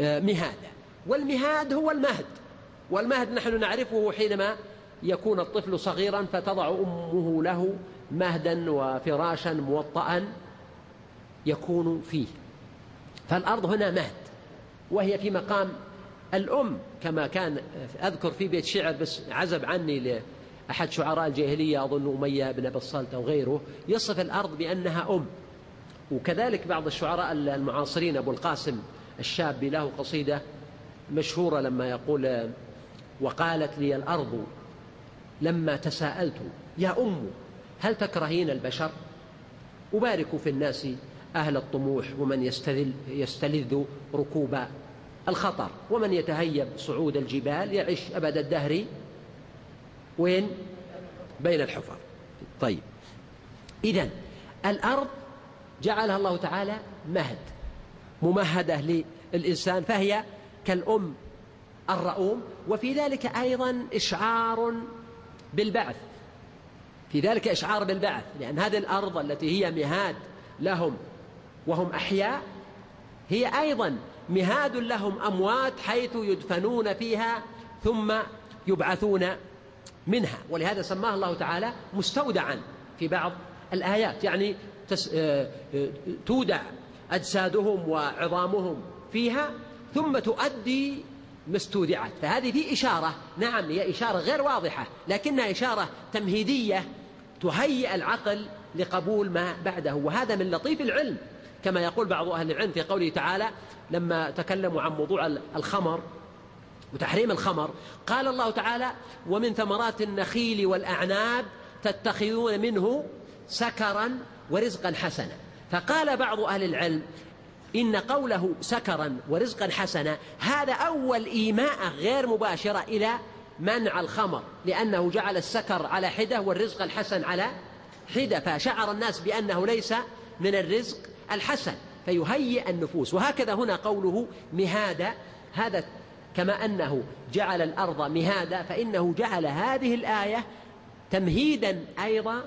آه، مهادا والمهاد هو المهد. والمهد نحن نعرفه حينما يكون الطفل صغيرا فتضع أمه له مهدا وفراشا موطئا يكون فيه. فالأرض هنا مهد وهي في مقام الأم كما كان أذكر في بيت شعر بس عزب عني لأحد شعراء الجاهلية أظن أمية بن الصلت أو غيره يصف الأرض بأنها أم. وكذلك بعض الشعراء المعاصرين أبو القاسم الشاب له قصيدة مشهورة لما يقول وقالت لي الأرض لما تساءلت يا أم هل تكرهين البشر؟ أبارك في الناس أهل الطموح ومن يستلذ, يستلذ ركوب الخطر ومن يتهيب صعود الجبال يعيش أبد الدهر وين؟ بين الحفر. طيب. إذا الأرض جعلها الله تعالى مهد ممهدة للإنسان فهي كالأم الرؤوم وفي ذلك أيضا إشعار بالبعث. في ذلك إشعار بالبعث لأن هذه الأرض التي هي مهاد لهم وهم أحياء هي أيضا مهاد لهم أموات حيث يدفنون فيها ثم يبعثون منها. ولهذا سماه الله تعالى مستودعا في بعض الآيات. يعني تس... آه، آه، تودع أجسادهم وعظامهم فيها ثم تؤدي ما استودعت. فهذه في إشارة. نعم هي إشارة غير واضحة لكنها إشارة تمهيدية تهيئ العقل لقبول ما بعده. وهذا من لطيف العلم كما يقول بعض أهل العلم في قوله تعالى لما تكلموا عن موضوع الخمر وتحريم الخمر. قال الله تعالى ومن ثمرات النخيل والأعناب تتخذون منه سكرا ورزقا حسنا. فقال بعض أهل العلم إن قوله سكرا ورزقا حسنا هذا أول إيماء غير مباشرة إلى منع الخمر لأنه جعل السكر على حدة والرزق الحسن على حدة فشعر الناس بأنه ليس من الرزق الحسن فيهيئ النفوس. وهكذا هنا قوله مهادا هذا كما أنه جعل الأرض مهادا فإنه جعل هذه الآية تمهيدا أيضا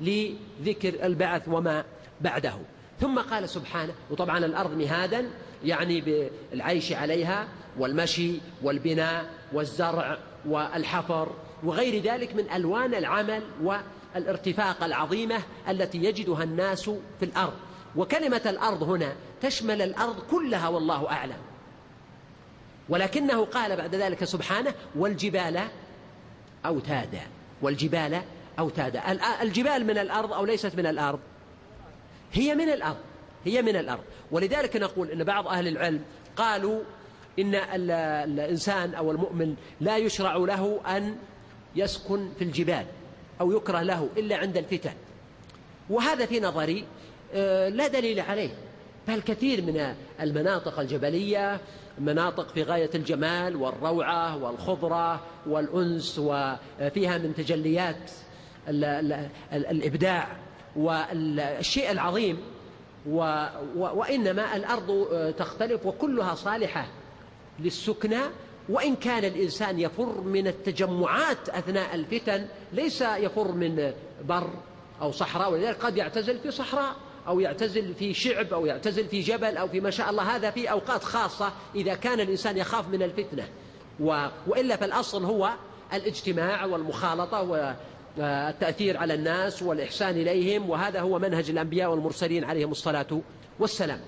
لذكر البعث وما بعده. ثم قال سبحانه وطبعا الأرض مهادا يعني بالعيش عليها والمشي والبناء والزرع والحفر وغير ذلك من ألوان العمل والارتفاق العظيمة التي يجدها الناس في الأرض. وكلمة الأرض هنا تشمل الأرض كلها والله أعلم. ولكنه قال بعد ذلك سبحانه والجبال أوتادا والجبال أوتادا. الجبال من الأرض أو ليست من الأرض؟ هي من الأرض هي من الأرض. ولذلك نقول أن بعض أهل العلم قالوا إن الإنسان أو المؤمن لا يشرع له أن يسكن في الجبال أو يكره له إلا عند الفتن. وهذا في نظري آه، لا دليل عليه. بل كثير من المناطق الجبلية مناطق في غاية الجمال والروعة والخضرة والأنس وفيها من تجليات الإبداع والشيء العظيم و وإنما الأرض تختلف وكلها صالحة للسكنى وإن كان الإنسان يفر من التجمعات أثناء الفتن ليس يفر من بر أو صحراء ولذلك قد يعتزل في صحراء. أو يعتزل في شعب أو يعتزل في جبل أو في ما شاء الله. هذا في أوقات خاصة إذا كان الإنسان يخاف من الفتنة. و... وإلا فالأصل هو الاجتماع والمخالطة والتأثير على الناس والإحسان إليهم وهذا هو منهج الأنبياء والمرسلين عليهم الصلاة والسلام.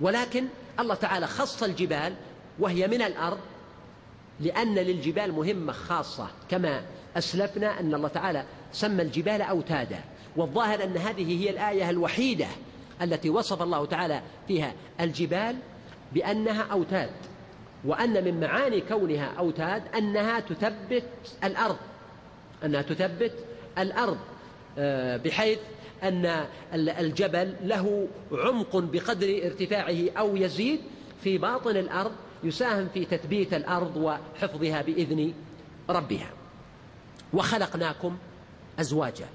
ولكن الله تعالى خص الجبال وهي من الأرض لأن للجبال مهمة خاصة. كما أسلفنا أن الله تعالى سمى الجبال أوتادا. والظاهر أن هذه هي الآية الوحيدة التي وصف الله تعالى فيها الجبال بأنها أوتاد وأن من معاني كونها أوتاد أنها تثبت الأرض أنها تثبت الأرض آه، بحيث أن الجبل له عمق بقدر ارتفاعه أو يزيد في باطن الأرض يساهم في تثبيت الأرض وحفظها بإذن ربها. وخلقناكم أزواجا.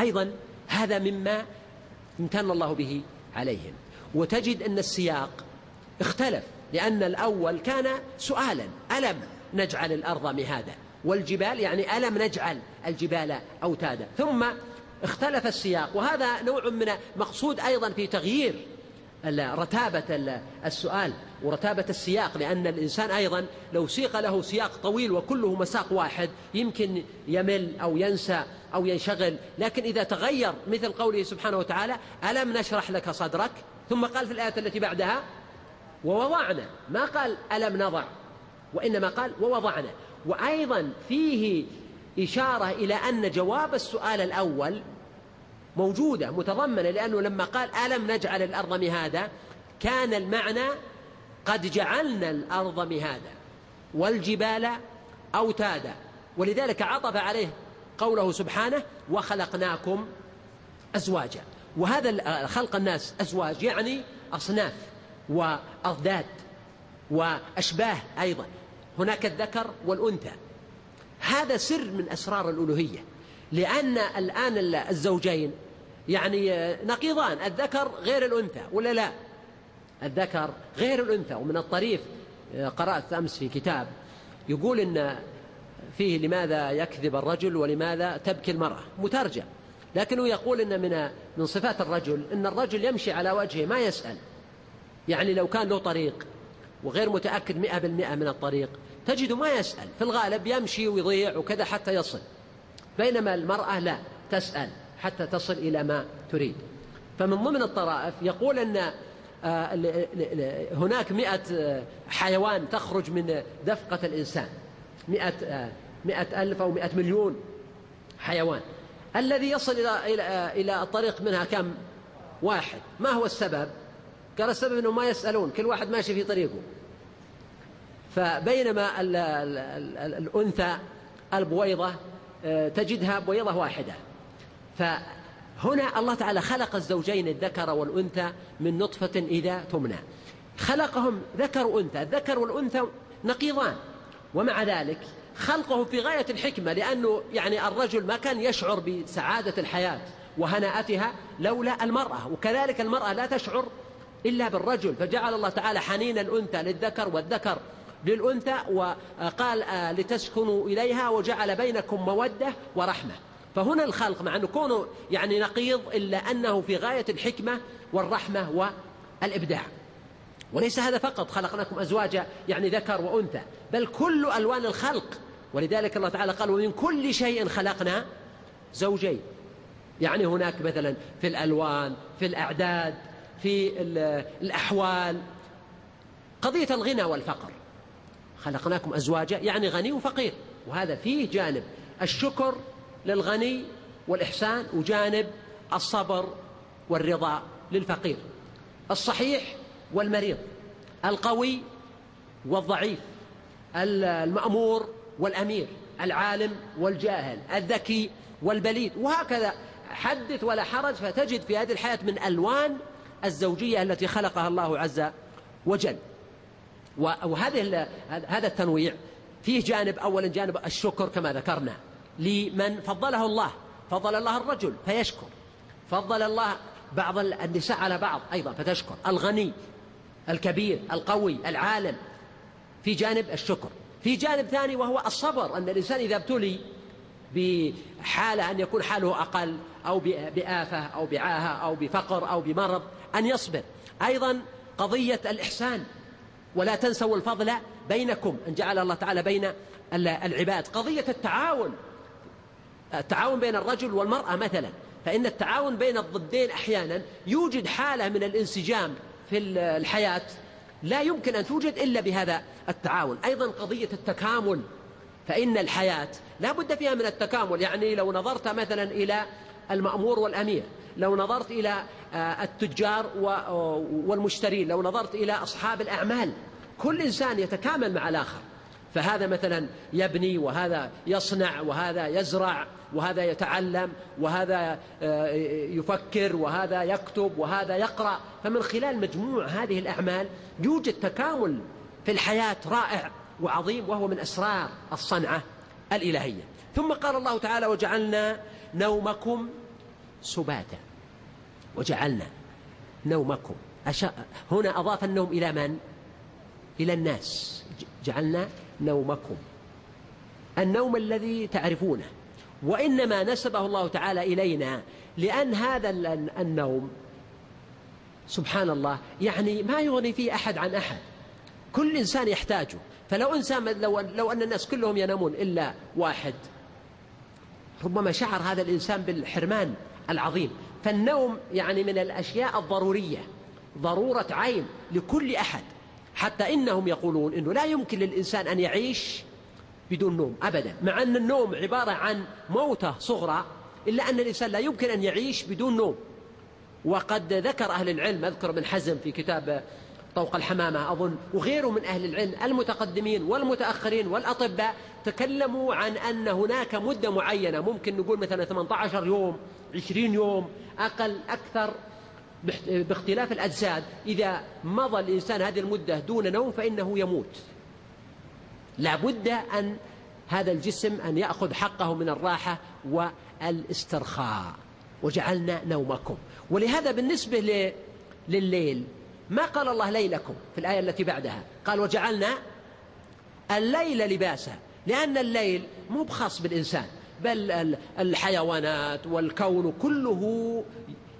أيضا هذا مما امتن الله به عليهم. وتجد أن السياق اختلف لأن الأول كان سؤالا ألم نجعل الأرض مهادا؟ والجبال يعني ألم نجعل الجبال أوتادا؟ ثم اختلف السياق وهذا نوع من مقصود أيضا في تغيير رتابة السؤال ورتابة السياق لأن الإنسان أيضا لو سيق له سياق طويل وكله مساق واحد يمكن يمل أو ينسى أو ينشغل. لكن إذا تغير مثل قوله سبحانه وتعالى ألم نشرح لك صدرك؟ ثم قال في الآية التي بعدها ووضعنا. ما قال ألم نضع؟ وإنما قال ووضعنا. وأيضا فيه إشارة إلى أن جواب السؤال الأول موجودة متضمنة لأنه لما قال ألم نجعل الأرض مهادا كان المعنى قد جعلنا الأرض مهادا والجبال أوتادا. ولذلك عطف عليه قوله سبحانه وخلقناكم أزواجا. وهذا خلق الناس أزواج يعني أصناف وأضداد وأشباه أيضا. هناك الذكر والأنثى. هذا سر من أسرار الألوهية. لأن الآن الزوجين يعني نقيضان الذكر غير الأنثى ولا لا؟ الذكر غير الأنثى. ومن الطريف قرأت أمس في كتاب يقول إن فيه لماذا يكذب الرجل ولماذا تبكي المرأة. مترجم. لكنه يقول إن من من صفات الرجل إن الرجل يمشي على وجهه ما يسأل. يعني لو كان له طريق وغير متأكد مئة بالمئة من الطريق تجد ما يسأل. في الغالب يمشي ويضيع وكذا حتى يصل. بينما المرأة لا تسأل حتى تصل إلى ما تريد. فمن ضمن الطرائف يقول أن آه، هناك مئة آه، حيوان تخرج من دفقة الإنسان. مئة, آه، مئة ألف أو مئة مليون حيوان. الذي يصل إلى, إلى, إلى الطريق منها كم؟ واحد. ما هو السبب؟ قال السبب أنهم ما يسألون كل واحد ماشي في طريقه. فبينما الأنثى البويضة تجدها بويضة واحدة. فهنا الله تعالى خلق الزوجين الذكر والأنثى من نطفة إذا تمنى. خلقهم ذكر وأنثى الذكر والأنثى نقيضان. ومع ذلك خلقهم في غاية الحكمة لأنه يعني الرجل ما كان يشعر بسعادة الحياة وهناءتها لولا المرأة. وكذلك المرأة لا تشعر إلا بالرجل. فجعل الله تعالى حنين الأنثى للذكر والذكر للأنثى وقال آه، لتسكنوا إليها وجعل بينكم مودة ورحمة. فهنا الخلق مع أنه كونه يعني نقيض إلا أنه في غاية الحكمة والرحمة والإبداع. وليس هذا فقط خلقناكم أزواجا يعني ذكر وأنثى بل كل ألوان الخلق. ولذلك الله تعالى قال ومن كل شيء خلقنا زوجين. يعني هناك مثلا في الألوان في الأعداد في الأحوال. قضية الغنى والفقر. خلقناكم أزواجا يعني غني وفقير. وهذا فيه جانب الشكر للغني والإحسان وجانب الصبر والرضا للفقير. الصحيح والمريض القوي والضعيف المأمور والأمير العالم والجاهل الذكي والبليد. وهكذا حدث ولا حرج فتجد في هذه الحياة من ألوان الزوجية التي خلقها الله عز وجل. وهذه هذا التنويع فيه جانب أولا جانب الشكر كما ذكرنا لمن فضله الله فضل الله الرجل فيشكر فضل الله بعض النساء على بعض أيضا فتشكر الغني الكبير القوي العالم في جانب الشكر. في جانب ثاني وهو الصبر أن الإنسان إذا ابتلي بحالة أن يكون حاله أقل أو بآفة أو بعاهة أو بفقر أو بمرض أن يصبر. أيضا قضية الإحسان ولا تنسوا الفضل بينكم أن جعل الله تعالى بين العباد. قضية التعاون التعاون بين الرجل والمرأة مثلا فإن التعاون بين الضدين أحيانا يوجد حالة من الانسجام في الحياة لا يمكن أن توجد إلا بهذا التعاون. أيضا قضية التكامل فإن الحياة لا بد فيها من التكامل. يعني لو نظرت مثلا إلى المأمور والأمير. لو نظرت إلى آه، التجار والمشترين لو نظرت إلى أصحاب الأعمال كل إنسان يتكامل مع الآخر. فهذا مثلا يبني وهذا يصنع وهذا يزرع وهذا يتعلم وهذا آه، يفكر وهذا يكتب وهذا يقرأ. فمن خلال مجموع هذه الأعمال يوجد تكامل في الحياة رائع وعظيم وهو من أسرار الصنعة الإلهية. ثم قال الله تعالى وجعلنا نومكم سباتا. وجعلنا نومكم. هنا أضاف النوم إلى من؟ إلى الناس. جعلنا نومكم. النوم الذي تعرفونه. وإنما نسبه الله تعالى إلينا لأن هذا النوم سبحان الله يعني ما يغني فيه أحد عن أحد. كل إنسان يحتاجه. فلو إنسان لو, لو أن الناس كلهم ينامون إلا واحد ربما شعر هذا الإنسان بالحرمان العظيم. فالنوم يعني من الأشياء الضرورية ضرورة عين لكل أحد. حتى إنهم يقولون إنه لا يمكن للإنسان أن يعيش بدون نوم أبدا. مع أن النوم عبارة عن موتة صغرى إلا أن الإنسان لا يمكن أن يعيش بدون نوم. وقد ذكر أهل العلم أذكر من حزم في كتاب طوق الحمامة أظن. وغيره من أهل العلم المتقدمين والمتأخرين والأطباء تكلموا عن أن هناك مدة معينة ممكن نقول مثلا 18 يوم 20 يوم أقل أكثر باختلاف الأجساد. إذا مضى الإنسان هذه المدة دون نوم فإنه يموت. لا بد أن هذا الجسم أن يأخذ حقه من الراحة والاسترخاء. وجعلنا نومكم. ولهذا بالنسبة لليل ما قال الله ليلكم في الآية التي بعدها؟ قال وجعلنا الليل لباسا لأن الليل مو بخاص بالإنسان بل الحيوانات والكون كله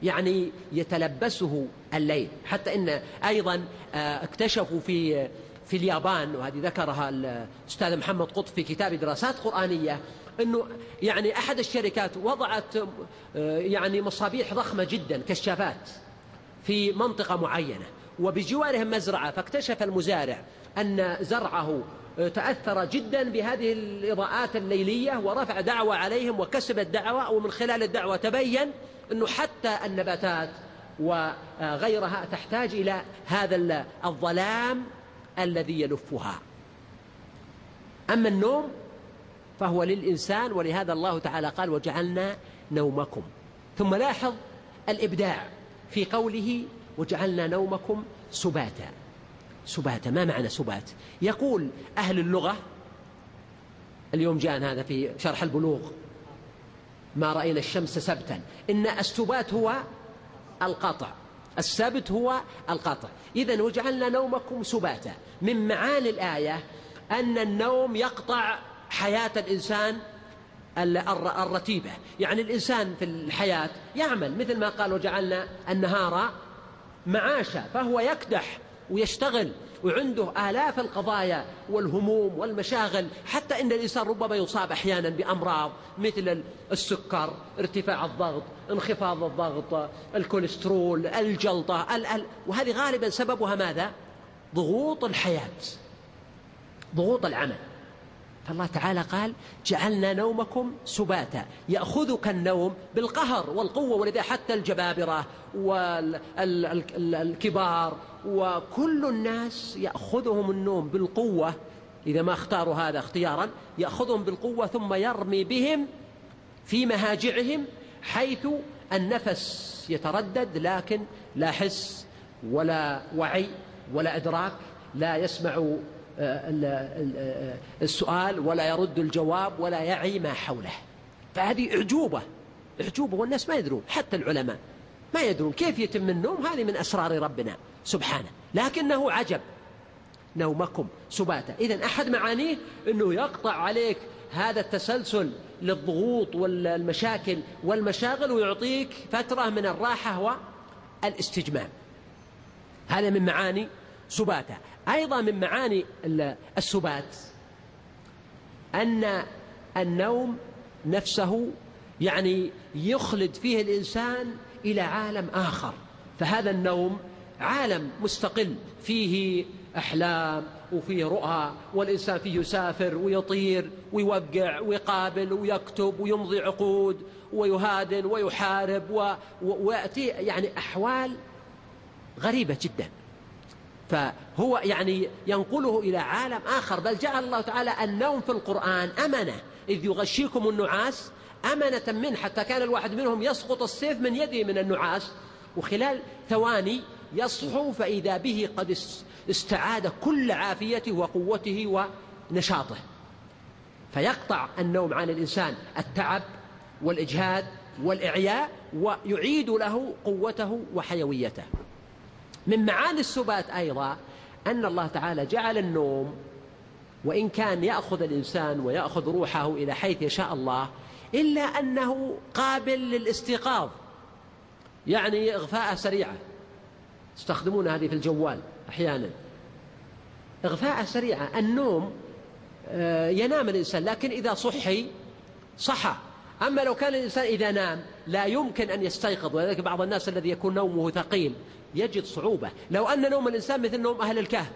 يعني يتلبسه الليل. حتى إن أيضا آه، اكتشفوا في في اليابان وهذه ذكرها الأستاذ محمد قطب في كتاب دراسات قرآنية أنه يعني أحد الشركات وضعت آه، يعني مصابيح ضخمة جدا كشافات في منطقة معينة. وبجوارهم مزرعة فاكتشف المزارع أن زرعه آه، تأثر جدا بهذه الإضاءات الليلية ورفع دعوة عليهم وكسب الدعوة ومن خلال الدعوة تبين أنه حتى النباتات وغيرها تحتاج إلى هذا الظلام الذي يلفها. أما النوم فهو للإنسان ولهذا الله تعالى قال وجعلنا نومكم. ثم لاحظ الإبداع في قوله وجعلنا نومكم سباتا. سباتا ما معنى سبات؟ يقول أهل اللغة اليوم جاء هذا في شرح البلوغ ما رأينا الشمس سبتا. إن السبات هو القطع السبت هو القطع. إذا وجعلنا نومكم سباتا. من معاني الآية أن النوم يقطع حياة الإنسان الرتيبة. يعني الإنسان في الحياة يعمل مثل ما قال وجعلنا النهار معاشا فهو يكدح ويشتغل وعنده آلاف القضايا والهموم والمشاغل حتى إن الإنسان ربما يصاب أحيانا بأمراض مثل السكر ارتفاع الضغط انخفاض الضغط الكوليسترول الجلطة ال ال وهذه غالبا سببها ماذا؟ ضغوط الحياة ضغوط العمل فالله تعالى قال جعلنا نومكم سباتا يأخذك النوم بالقهر والقوة ولذا حتى الجبابرة والكبار وكل الناس يأخذهم النوم بالقوة إذا ما اختاروا هذا اختيارا يأخذهم بالقوة ثم يرمي بهم في مهاجعهم حيث النفس يتردد لكن لا حس ولا وعي ولا إدراك لا يسمع السؤال ولا يرد الجواب ولا يعي ما حوله. فهذه أعجوبة. أعجوبة والناس ما يدرون حتى العلماء ما يدرون كيف يتم النوم. هذه من أسرار ربنا سبحانه. لكنه عجب. نومكم سباتا. إذا أحد معانيه أنه يقطع عليك هذا التسلسل للضغوط والمشاكل والمشاغل ويعطيك فترة من الراحة والإستجمام. هذا من معاني سباتا أيضا من معاني السبات. أن النوم نفسه يعني يخلد فيه الإنسان إلى عالم آخر. فهذا النوم عالم مستقل. فيه أحلام وفيه رؤى والإنسان فيه يسافر ويطير ويوقع ويقابل ويكتب ويمضي عقود ويهادن ويحارب. ويأتي يعني أحوال غريبة جدا. فهو يعني ينقله إلى عالم آخر. بل جعل الله تعالى النوم في القرآن أمنة. إذ يغشيكم النعاس أمنة منه حتى كان الواحد منهم يسقط السيف من يده من النعاس وخلال ثواني يصحو فإذا به قد استعاد كل عافيته وقوته ونشاطه. فيقطع النوم عن الإنسان التعب والإجهاد والإعياء ويعيد له قوته وحيويته. من معاني السبات أيضا أن الله تعالى جعل النوم وإن كان يأخذ الإنسان ويأخذ روحه إلى حيث يشاء الله إلا أنه قابل للاستيقاظ يعني إغفاء سريعة. يستخدمون هذه في الجوال أحيانا. إغفاء سريعة. النوم آه، ينام الإنسان لكن إذا صحي صحى. أما لو كان الإنسان إذا نام لا يمكن أن يستيقظ ولذلك بعض الناس الذي يكون نومه ثقيل. يجد صعوبة. لو أن نوم الإنسان مثل نوم أهل الكهف.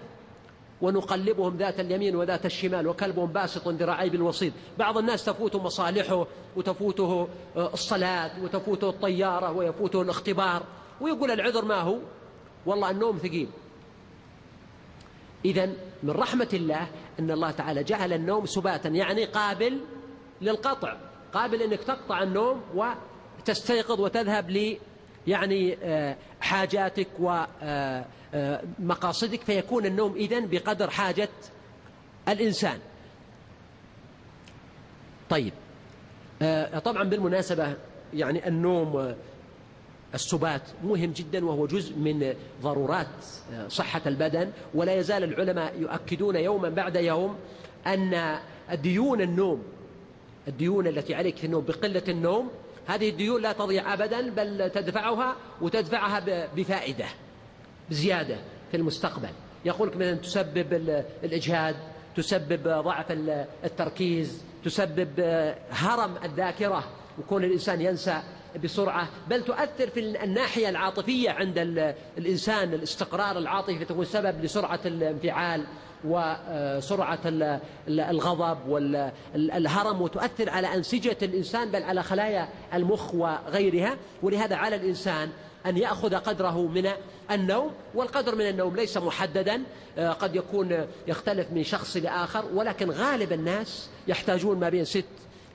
ونقلبهم ذات اليمين وذات الشمال وكلبهم باسط ذراعي بالوسيط. بعض الناس تفوته مصالحه وتفوته آه، الصلاة وتفوته الطيارة ويفوته الاختبار. ويقول العذر ما هو؟ والله النوم ثقيل. إذا من رحمة الله أن الله تعالى جعل النوم سباتا يعني قابل للقطع. قابل أنك تقطع النوم وتستيقظ وتذهب يعني آه، حاجاتك ومقاصدك آه، فيكون النوم إذن بقدر حاجة الإنسان. طيب آه، طبعا بالمناسبة يعني النوم السبات مهم جدا وهو جزء من ضرورات صحة البدن. ولا يزال العلماء يؤكدون يوما بعد يوم أن ديون النوم الديون التي عليك في النوم بقلة النوم هذه الديون لا تضيع أبدا بل تدفعها وتدفعها بفائدة بزيادة في المستقبل. يقول لك مثلا تسبب الإجهاد تسبب ضعف التركيز تسبب هرم الذاكرة وكون الإنسان ينسى بسرعة. بل تؤثر في الناحية العاطفية عند الإنسان الاستقرار العاطفي تكون سبب لسرعة الانفعال. وسرعة الغضب والهرم وتؤثر على أنسجة الإنسان بل على خلايا المخ وغيرها. ولهذا على الإنسان أن يأخذ قدره من النوم والقدر من النوم ليس محددا. قد يكون يختلف من شخص لآخر ولكن غالب الناس يحتاجون ما بين ست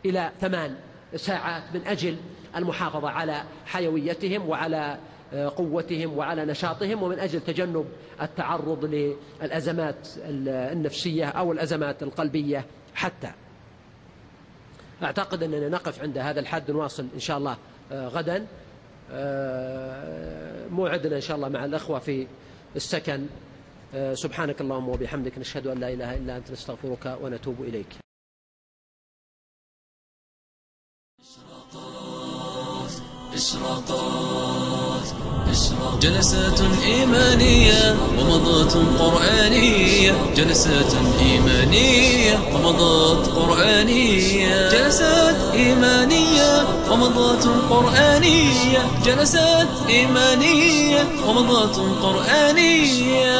إلى ثمان ساعات من أجل المحافظة على حيويتهم وعلى آه، قوتهم وعلى نشاطهم ومن أجل تجنب التعرض للأزمات النفسية أو الأزمات القلبية حتى. أعتقد أننا نقف عند هذا الحد نواصل إن شاء الله آه، غدا. آه، موعدنا إن شاء الله مع الأخوة في السكن. سبحانك اللهم وبحمدك نشهد أن لا إله إلا أنت نستغفرك ونتوب إليك. إشراقات إشراق جلسات إيمانية ومضات قرآنية. جلسات إيمانية ومضات قرآنية. جلسات إيمانية ومضات قرآنية. جلسات إيمانية ومضات قرآنية.